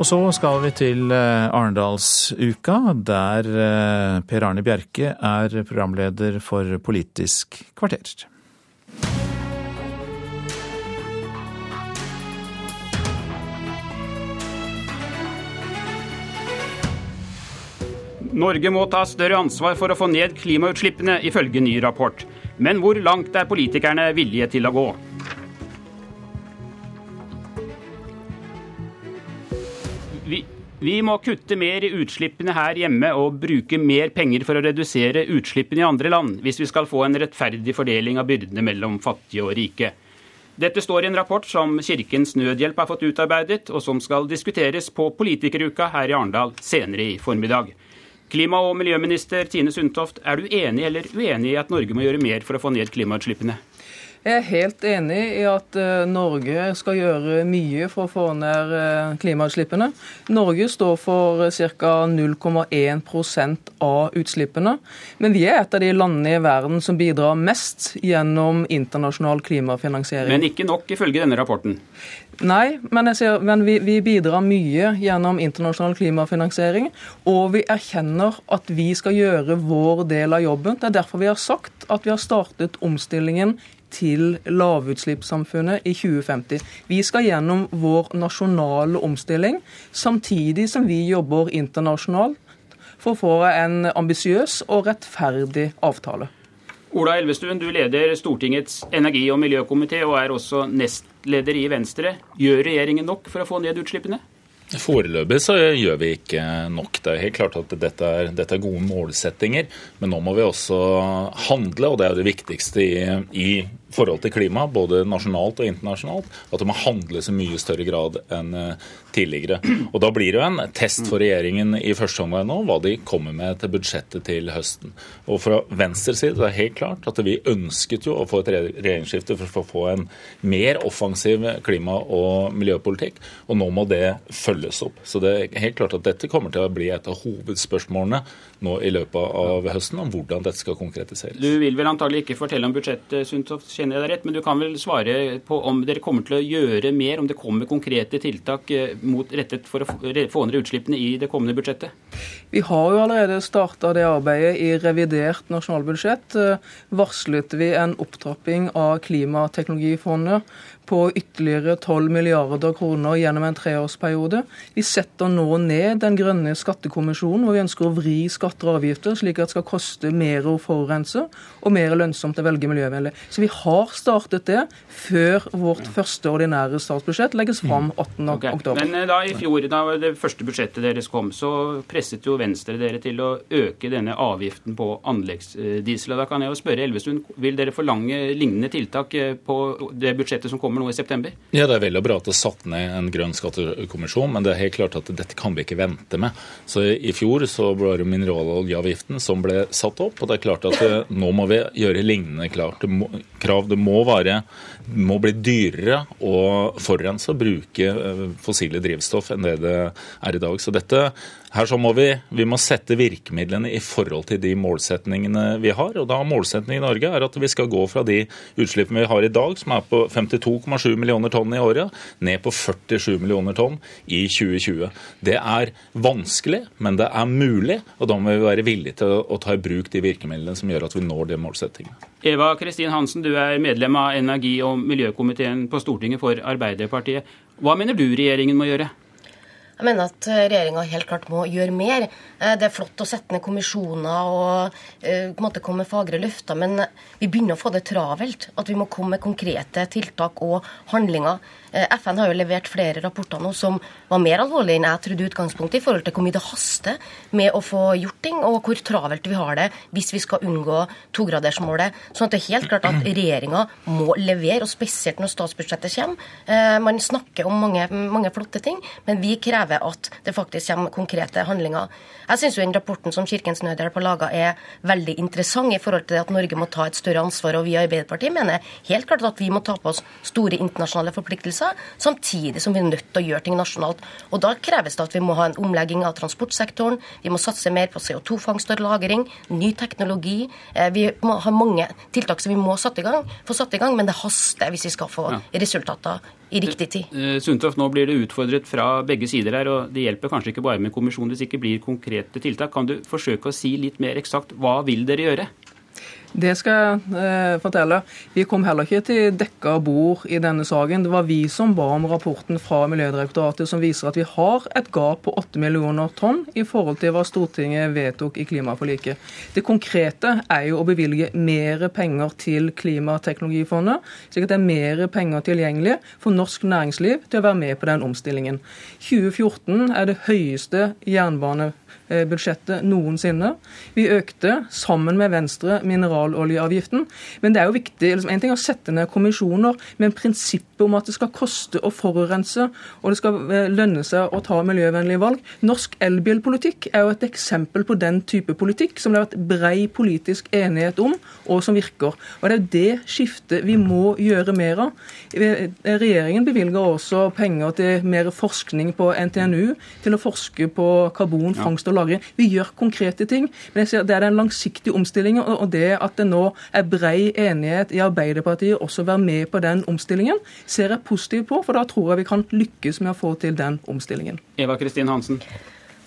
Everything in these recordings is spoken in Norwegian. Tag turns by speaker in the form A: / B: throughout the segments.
A: Og så skal vi til eh, Arendalsuka, der eh, Per Arne Bjerke er programleder for Politisk kvarter.
B: Norge må ta større ansvar for å få ned klimautslippene, ifølge ny rapport. Men hvor langt er politikerne villige til å gå? Vi, vi må kutte mer i utslippene her hjemme og bruke mer penger for å redusere utslippene i andre land, hvis vi skal få en rettferdig fordeling av byrdene mellom fattige og rike. Dette står i en rapport som Kirkens Nødhjelp har fått utarbeidet, og som skal diskuteres på Politikeruka her i Arendal senere i formiddag. Klima- og miljøminister Tine Sundtoft, er du enig eller uenig i at Norge må gjøre mer for å få ned klimautslippene?
C: Jeg er helt enig i at eh, Norge skal gjøre mye for å få ned eh, klimautslippene. Norge står for ca. 0,1% av utslippene. Men vi er et av de landene i verden som bidrar mest gjennom internasjonal klimafinansiering.
B: Men ikke nok, ifølge denne rapporten?
C: Nei, men, ser, men vi, vi, bidrar mye gjennom internasjonal klimafinansiering. Og vi erkjenner at vi skal gjøre vår del av jobben. Det er derfor vi har sagt at vi har startet omstillingen til lavutslippssamfunnet i 2050. Vi skal gjennom vår nasjonale omstilling, samtidig som vi jobber internasjonalt for å få en ambisiøs og rettferdig avtale.
B: Ola Elvestuen, du leder Stortingets energi- og miljøkomité og er også nestleder i Venstre. Gjør regjeringen nok for å få ned utslippene?
D: Foreløpig så gjør vi ikke nok. Det er helt klart at dette er, dette er, gode målsettinger, men nå må vi også handle, og det er det viktigste i, i forhold til klima, både nasjonalt og internasjonalt, at det må handles i mye større grad enn eh, tidligere. Og Da blir det jo en test for regjeringen i første omgang nå, hva de kommer med til budsjettet til høsten. Og Fra Venstres side det er helt klart at vi ønsket jo å få et regjeringsskifte for å få en mer offensiv klima- og miljøpolitikk, og nå må det følges opp. Så det er helt klart at dette kommer til å bli et av hovedspørsmålene nå i løpet av høsten, om hvordan dette skal konkretiseres.
B: Du vil vel antagelig ikke fortelle om budsjettet, Sundtoft, kjenner jeg deg rett, men du kan vel svare på om dere kommer til å gjøre mer, om det kommer konkrete tiltak eh, mot, rettet for å få ned utslippene i det kommende budsjettet?
C: Vi har jo allerede starta det arbeidet. I revidert nasjonalbudsjett eh, varslet vi en opptrapping av Klimateknologifondet på ytterligere 12 milliarder kroner gjennom en treårsperiode. Vi setter nå ned Den grønne skattekommisjonen, hvor vi ønsker å vri skatter og avgifter slik at det skal koste mer å forurense og mer lønnsomt å velge miljøvennlig. Så vi har startet det før vårt første ordinære statsbudsjett legges fram 18. Okay. oktober.
B: Men eh, da i fjor, da det første budsjettet deres kom, så presset jo Venstre dere til å øke denne avgiften på anleggsdiesel. Da kan jeg jo spørre Elvestuen, vil dere forlange lignende tiltak eh, på det budsjettet som kommer nå i september?
D: Ja, Det er vel og bra at det er satt ned en grønn skattekommisjon, men det er helt klart at dette kan vi ikke vente med. Så I fjor så var det mineraloljeavgiften som ble satt opp, og det er klart at eh, nå må vi gjøre lignende klart. Det må, krav. Det må, være, må bli dyrere å forurense og bruke eh, fossile drivstoff enn det det er i dag. Så dette her så må vi, vi må sette virkemidlene i forhold til de målsetningene vi har. og da Målsetningen i Norge er at vi skal gå fra de utslippene vi har i dag, som er på 52,7 millioner tonn i året, ned på 47 millioner tonn i 2020. Det er vanskelig, men det er mulig. Og da må vi være villige til å, ta i bruk de virkemidlene som gjør at vi når de målsettingene.
B: Eva Kristin Hansen, du er medlem av energi- og miljøkomiteen på Stortinget for Arbeiderpartiet. Hva mener du regjeringen må gjøre?
E: Jeg mener at eh, regjeringa helt klart må gjøre mer. Eh, det er flott å sette ned kommisjoner og eh, på en måte komme med fagre løfter, men vi begynner å få det travelt. At vi må komme med konkrete tiltak og handlinger. FN har jo levert flere rapporter nå som var mer alvorlige enn jeg trodde utgangspunktet, i forhold til hvor mye det haster med å få gjort ting, og hvor travelt vi har det hvis vi skal unngå togradersmålet. Sånn at det er helt klart at regjeringa må levere, og spesielt når statsbudsjettet kommer. Man snakker om mange, mange flotte ting, men vi krever krever at det faktisk kommer konkrete handlinger. Jeg syns den rapporten som Kirkens Nødhjelp har laga er veldig interessant i forhold til at Norge må ta et større ansvar. Og vi i Arbeiderpartiet mener helt klart at vi må ta på oss store internasjonale forpliktelser, samtidig som vi er nødt til å gjøre ting nasjonalt. Og da kreves det at vi må ha en omlegging av transportsektoren, vi må satse mer på CO2-fangst og -lagring, ny teknologi. Eh, vi må ha mange tiltak som vi må satt i gang, få satt i gang, men det haster hvis vi skal få resultater i riktig tid.
B: Eh, Sundtoft, nå blir det utfordret fra begge sider her, og det hjelper kanskje ikke bare med kommisjon hvis det ikke blir konkrete tiltak. Kan du forsøke å si litt mer eksakt hva vil dere gjøre?
C: Det skal jeg eh, fortelle. Vi kom heller ikke til dekka bord i denne saken. Det var vi som ba om rapporten fra Miljødirektoratet som viser at vi har et gap på 8 millioner tonn i forhold til hva Stortinget vedtok i klimaforliket. Det konkrete er jo å bevilge mer penger til Klimateknologifondet, slik at det er mer penger tilgjengelig for norsk næringsliv til å være med på den omstillingen. 2014 er det høyeste jernbane budsjettet noensinne. Vi økte, sammen med Venstre, mineraloljeavgiften. Men det er jo viktig liksom, En ting er å sette ned kommisjoner, men prinsippet om at det skal koste å forurense, og det skal eh, lønne seg å ta miljøvennlige valg Norsk elbilpolitikk er jo et eksempel på den type politikk som det har vært brei politisk enighet om, og som virker. Og Det er det skiftet vi må gjøre mer av. Eh, regjeringen bevilger også penger til mer forskning på NTNU, til å forske på karbonfangst og lagring. Vi gjør konkrete ting. Men jeg ser det er den langsiktige omstillingen, og det at det nå er brei enighet i Arbeiderpartiet også være med på den omstillingen, ser jeg positivt på, for da tror jeg vi kan lykkes med å få til den omstillingen.
B: Eva Kristin Hansen.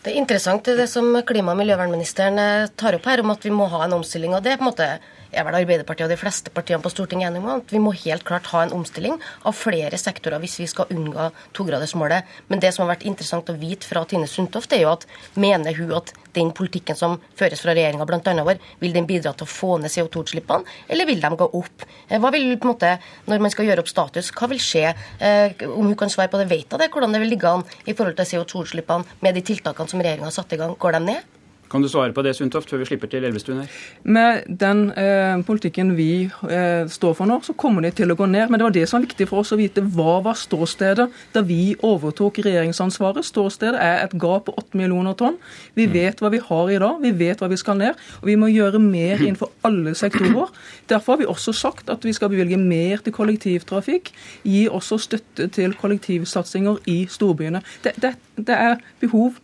E: Det er interessant det som klima- og miljøvernministeren eh, tar opp her, om at vi må ha en omstilling. og det er på en måte er vel Arbeiderpartiet og de fleste partiene på Stortinget enige om at vi må helt klart ha en omstilling av flere sektorer hvis vi skal unngå togradersmålet. Men det som har vært interessant å vite fra Tine Sundtoft, er jo at mener hun at den politikken som føres fra regjeringa bl.a. vår, vil den bidra til å få ned CO2-utslippene, eller vil de gå opp? Eh, hva vil på en måte, Når man skal gjøre opp status, hva vil skje? Eh, om hun kan svare på det, vet hun det? Hvordan det vil ligge an i forhold til CO2-utslippene med de tiltakene som regjeringa har satt i gang? Går de ned?
B: Kan du svare på det, Sundtoft, før vi slipper til Elvestuen her?
C: Med den eh, politikken vi eh, står for nå, så kommer de til å gå ned. Men det var det som var viktig for oss å vite. Hva var ståstedet da vi overtok regjeringsansvaret? Ståstedet er et gap på 8 millioner tonn. Vi mm. vet hva vi har i dag, vi vet hva vi skal ned. Og vi må gjøre mer innenfor alle sektorer. Derfor har vi også sagt at vi skal bevilge mer til kollektivtrafikk. Gi også støtte til kollektivsatsinger i storbyene. Det, det, det er behov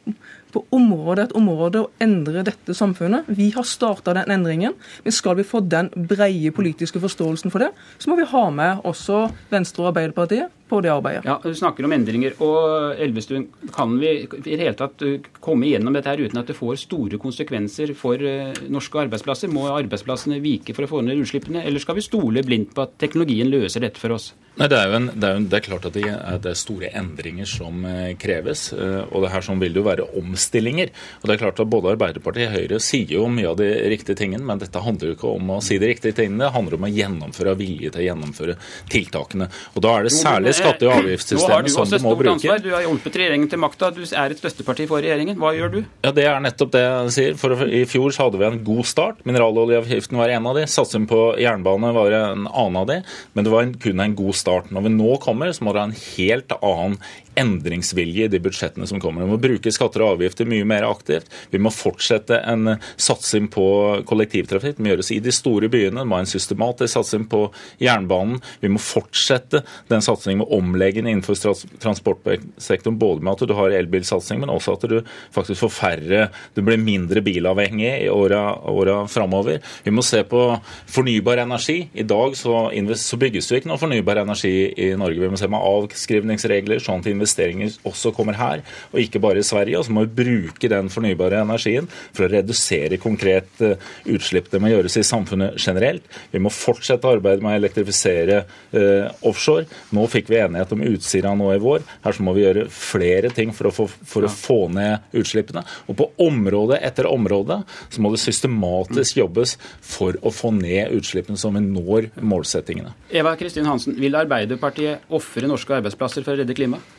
C: på område etter område å endre dette samfunnet. Vi har starta den endringen. Men skal vi få den breie politiske forståelsen for det, så må vi ha med også Venstre og Arbeiderpartiet på det arbeidet.
B: Ja, Du snakker om endringer. og Elvestuen, Kan vi i det hele tatt uh, komme igjennom dette her uten at det får store konsekvenser for uh, norske arbeidsplasser? Må arbeidsplassene vike for å få ned utslippene, eller skal vi stole blindt på at teknologien løser dette for oss?
D: Nei, Det er jo en, det er, det er klart at det er, det er, store endringer som uh, kreves. og det her sånn vil det jo være omstillinger. Og det er klart at Både Arbeiderpartiet og Høyre sier jo mye av de riktige tingene, men dette handler jo ikke om å si de riktige tingene, det handler om å gjennomføre og vilje til å gjennomføre tiltakene. Og Da er det særlig skatte- og avgiftssystemet som du må bruke. Ansvar.
B: Du har hjulpet regjeringen til makta. Du er et støtteparti for regjeringen. Hva gjør du?
D: Ja, Det er nettopp det jeg sier. For I fjor så hadde vi en god start. Mineraloljeavgiften var en av de. Satsing på jernbane var en annen av de. Men det var kun en god start. Når vi nå kommer, så må det ha en helt annen endringsvilje i de budsjettene som kommer. Vi må bruke skatter og avgifter mye mer aktivt. Vi må fortsette en satsing på kollektivtrafikk. Det må gjøres i de store byene. Det må ha en systematisk satsing på jernbanen. Vi må fortsette den satsingen med omlegging innenfor transportsektoren, både med at du har elbilsatsing, men også at du faktisk får færre Du blir mindre bilavhengig i åra, åra framover. Vi må se på fornybar energi. I dag så, så bygges det ikke noe fornybar energi i Norge. Vi må se med avskrivningsregler, sånn at investeringer også kommer her, og ikke bare i Sverige. Og så må vi bruke den fornybare energien for å redusere konkret eh, utslipp. Det må gjøres i samfunnet generelt. Vi må fortsette arbeidet med å elektrifisere eh, offshore. Nå fikk vi enighet om Utsira nå i vår. Her så må vi gjøre flere ting for å få, for å få ned utslippene. Og på område etter område så må det systematisk jobbes for å få ned utslippene, så vi når målsettingene.
B: Eva Kristin Hansen, vil Arbeiderpartiet ofre norske arbeidsplasser for å redde klimaet?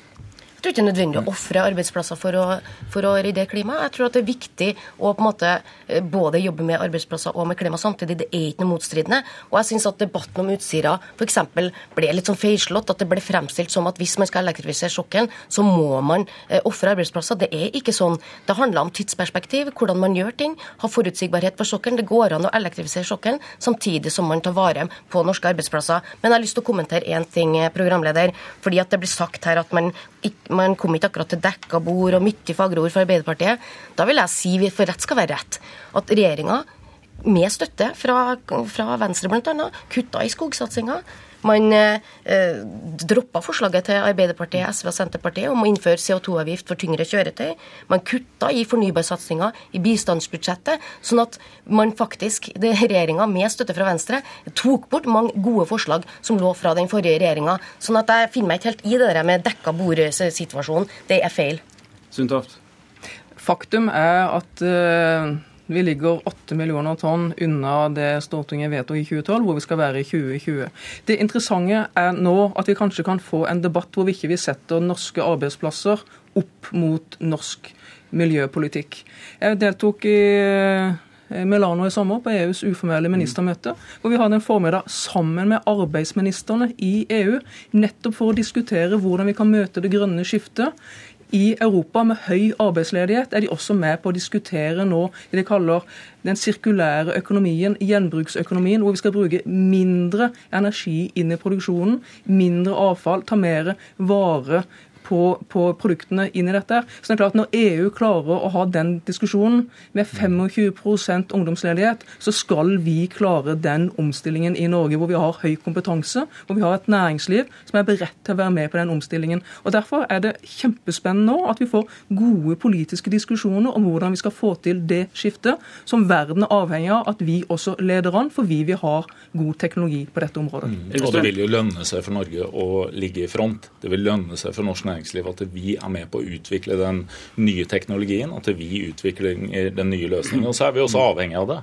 E: Jeg tror ikke det er nødvendig å ofre arbeidsplasser for å, for å redde klimaet. Jeg tror at det er viktig å på en måte eh, både jobbe med arbeidsplasser og med klima samtidig. Det er ikke noe motstridende. Og jeg syns at debatten om Utsira f.eks. ble litt sånn feilslått. At det ble fremstilt som at hvis man skal elektrifisere sokkelen, så må man eh, ofre arbeidsplasser. Det er ikke sånn. Det handler om tidsperspektiv, hvordan man gjør ting. Ha forutsigbarhet for sokkelen. Det går an å elektrifisere sokkelen samtidig som man tar vare på norske arbeidsplasser. Men jeg har lyst til å kommentere én ting, eh, programleder. fordi at det blir sagt her at man ikke man kom ikke akkurat til dekka bord og mye fagre ord fra Arbeiderpartiet. Da vil jeg si, for rett skal være rett, at regjeringa med støtte fra, fra Venstre bl.a. kutta i skogsatsinga. Man eh, droppa forslaget til Arbeiderpartiet, SV og Senterpartiet om å innføre CO2-avgift for tyngre kjøretøy. Man kutta i fornybarsatsinga i bistandsbudsjettet, sånn at man faktisk, regjeringa med støtte fra Venstre, tok bort mange gode forslag som lå fra den forrige regjeringa. Sånn at jeg finner meg ikke helt i det der med dekka bord-situasjonen. Det er feil.
B: Sundtoft.
C: Faktum er at uh, vi ligger 8 millioner tonn unna det Stortinget vedtok i 2012, hvor vi skal være i 2020. Det interessante er nå at vi kanskje kan få en debatt hvor vi ikke vil sette norske arbeidsplasser opp mot norsk miljøpolitikk. Jeg deltok i Milano i sommer på EUs uformelle ministermøte, hvor vi hadde en formiddag sammen med arbeidsministrene i EU, nettopp for å diskutere hvordan vi kan møte det grønne skiftet i Europa med høy arbeidsledighet er de også med på å diskutere nå det de kaller den sirkulære økonomien, gjenbruksøkonomien, hvor vi skal bruke mindre energi inn i produksjonen, mindre avfall, ta mer vare på, på, produktene inn i dette. Så det er klart Når EU klarer å ha den diskusjonen med 25% ungdomsledighet, så skal vi klare den omstillingen i Norge, hvor vi har høy kompetanse, hvor vi har et næringsliv som er beredt til å være med på den omstillingen. Og Derfor er det kjempespennende nå at vi får gode politiske diskusjoner om hvordan vi skal få til det skiftet, som verden er avhengig av at vi også leder an, for vi vil ha god teknologi på dette området.
D: Mm. Og det vil jo lønne seg for Norge å ligge i front. Det vil lønne seg for norsk næringsliv næringsliv at vi er med på å utvikle den nye teknologien, at vi utvikler den nye løsningen. Og så er vi også avhengig av det.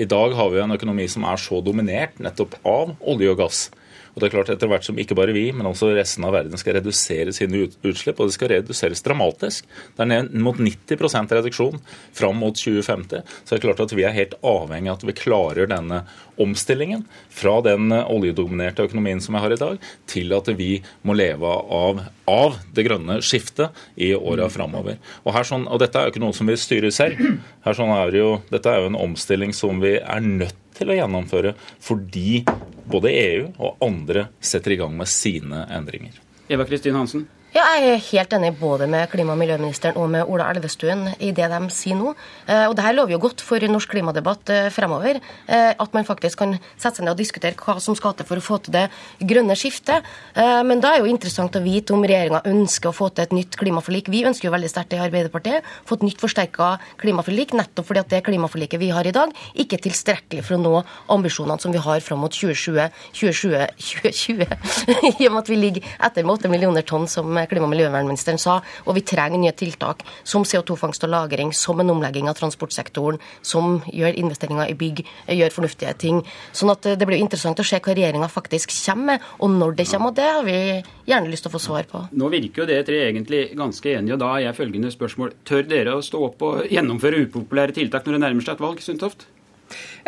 D: I dag har vi en økonomi som er så dominert nettopp av olje og gass. Og det er klart Etter hvert som ikke bare vi, men også resten av verden skal redusere sine utslipp, og det skal reduseres dramatisk, det er ned mot 90% reduksjon fram mot 2050, så det er klart at vi er helt avhengig av at vi klarer denne omstillingen fra den oljedominerte økonomien som vi har i dag, til at vi må leve av, av det grønne skiftet i åra framover. Og, sånn, og dette er jo ikke noe som vi styrer selv. Her sånn er jo, dette er jo en omstilling som vi er nødt til å gjennomføre fordi både EU og andre setter i gang med sine endringer.
B: Eva Kristin Hansen?
E: Ja, jeg er helt enig både med klima- og miljøministeren og med Ola Elvestuen i det de sier nå. Eh, og det her lover jo godt for norsk klimadebatt eh, fremover. Eh, at man faktisk kan sette seg ned og diskutere hva som skal til for å få til det grønne skiftet. Men da er jo interessant å vite om regjeringa ønsker å få til et nytt klimaforlik. Vi ønsker jo veldig sterkt i Arbeiderpartiet få et nytt forsterka klimaforlik, nettopp fordi at det klimaforliket vi har i dag, ikke er tilstrekkelig for å nå ambisjonene som vi har fram mot 2020, 2020, 2020 i og med at vi ligger etter med 8 millioner tonn som klima- og miljøvernministeren sa. Og vi trenger nye tiltak som CO2-fangst og -lagring, som en omlegging av transportsektoren, som gjør investeringer i bygg, gjør fornuftige ting. Sånn at det blir interessant å se hva regjeringa faktisk kommer med, og når det kommer. Og det har vi gjerne lyst til å få svar på.
B: Nå virker jo det tre egentlig ganske enige, og da er jeg følgende spørsmål. Tør dere å stå opp og gjennomføre upopulære tiltak når det nærmer seg et valg, Sundtoft?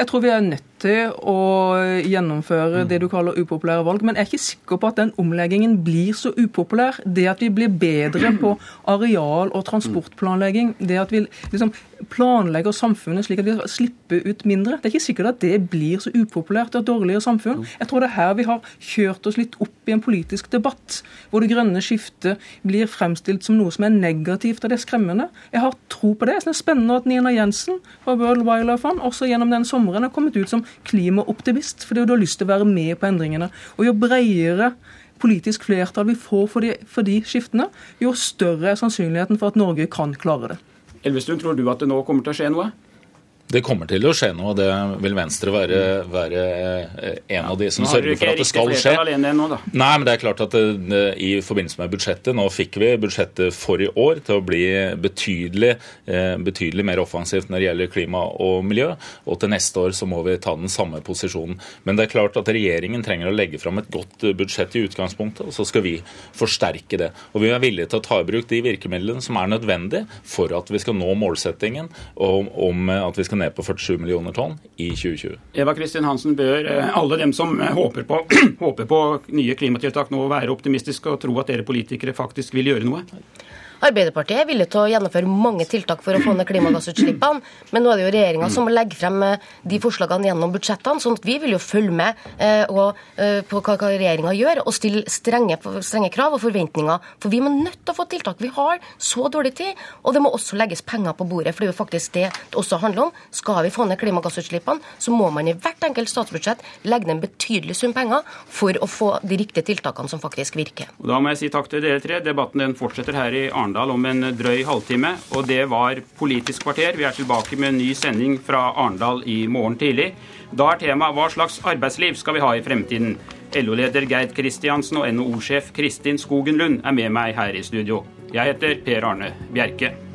C: Jeg tror vi er nødt til å gjennomføre det du kaller upopulære valg. Men jeg er ikke sikker på at den omleggingen blir så upopulær. Det at vi blir bedre på areal- og transportplanlegging, det at vi liksom planlegger samfunnet slik at vi slipper ut mindre, det er ikke sikkert at det blir så upopulært og dårligere samfunn. Jeg tror det er her vi har kjørt oss litt opp i en politisk debatt, hvor det grønne skiftet blir fremstilt som noe som er negativt, og det er skremmende. Jeg har tro på det. Jeg synes det er spennende at Nina Jensen fra World Wildlife Fund også gjennom den sommeren har kommet ut som klimaoptimist, fordi du har lyst til å være med på endringene. Og jo bredere politisk flertall vi får for de, for de skiftene, jo større er sannsynligheten for at Norge kan klare det.
B: Elvestuen, tror du at det nå kommer til å skje noe?
D: Det kommer til å skje noe, og det vil Venstre være, være eh, en av de som sørger for at det skal skje.
B: Nå.
D: Nei, men det er klart at det, I forbindelse med budsjettet, nå fikk vi budsjettet for i år til å bli betydelig, eh, betydelig mer offensivt når det gjelder klima og miljø. Og til neste år så må vi ta den samme posisjonen. Men det er klart at regjeringen trenger å legge fram et godt budsjett i utgangspunktet, og så skal vi forsterke det. Og vi er villige til å ta i bruk de virkemidlene som er nødvendige for at vi skal nå målsettingen om, om at vi skal ned på 47 millioner tonn i 2020.
B: Eva Kristin Hansen, bør eh, alle dem som eh, håper på, håper på nye klimatiltak nå være optimistiske og tro at dere politikere faktisk vil gjøre noe?
E: Arbeiderpartiet er villig til å gjennomføre mange tiltak for å få ned klimagassutslippene, men nå er det jo regjeringa som må legge frem eh, de forslagene gjennom budsjettene. sånn at vi vil jo følge med eh, og, eh, på hva, hva regjeringa gjør, og stille strenge, strenge, krav og forventninger. For vi må nødt til å få tiltak. Vi har så dårlig tid, og det må også legges penger på bordet. For det er jo faktisk det det også handler om. Skal vi få ned klimagassutslippene, så må man i hvert enkelt statsbudsjett legge ned en betydelig sum penger for å få de riktige tiltakene som faktisk virker.
B: Da må jeg si takk til dere tre. Debatten den fortsetter her i Arendal om en drøy halvtime. Og det var Politisk kvarter. Vi er tilbake med en ny sending fra Arendal i morgen tidlig. Da er temaet hva slags arbeidsliv skal vi ha i fremtiden? LO-leder Gerd Kristiansen og NHO-sjef Kristin Skogen Lund er med meg her i studio. Jeg heter Per Arne Bjerke.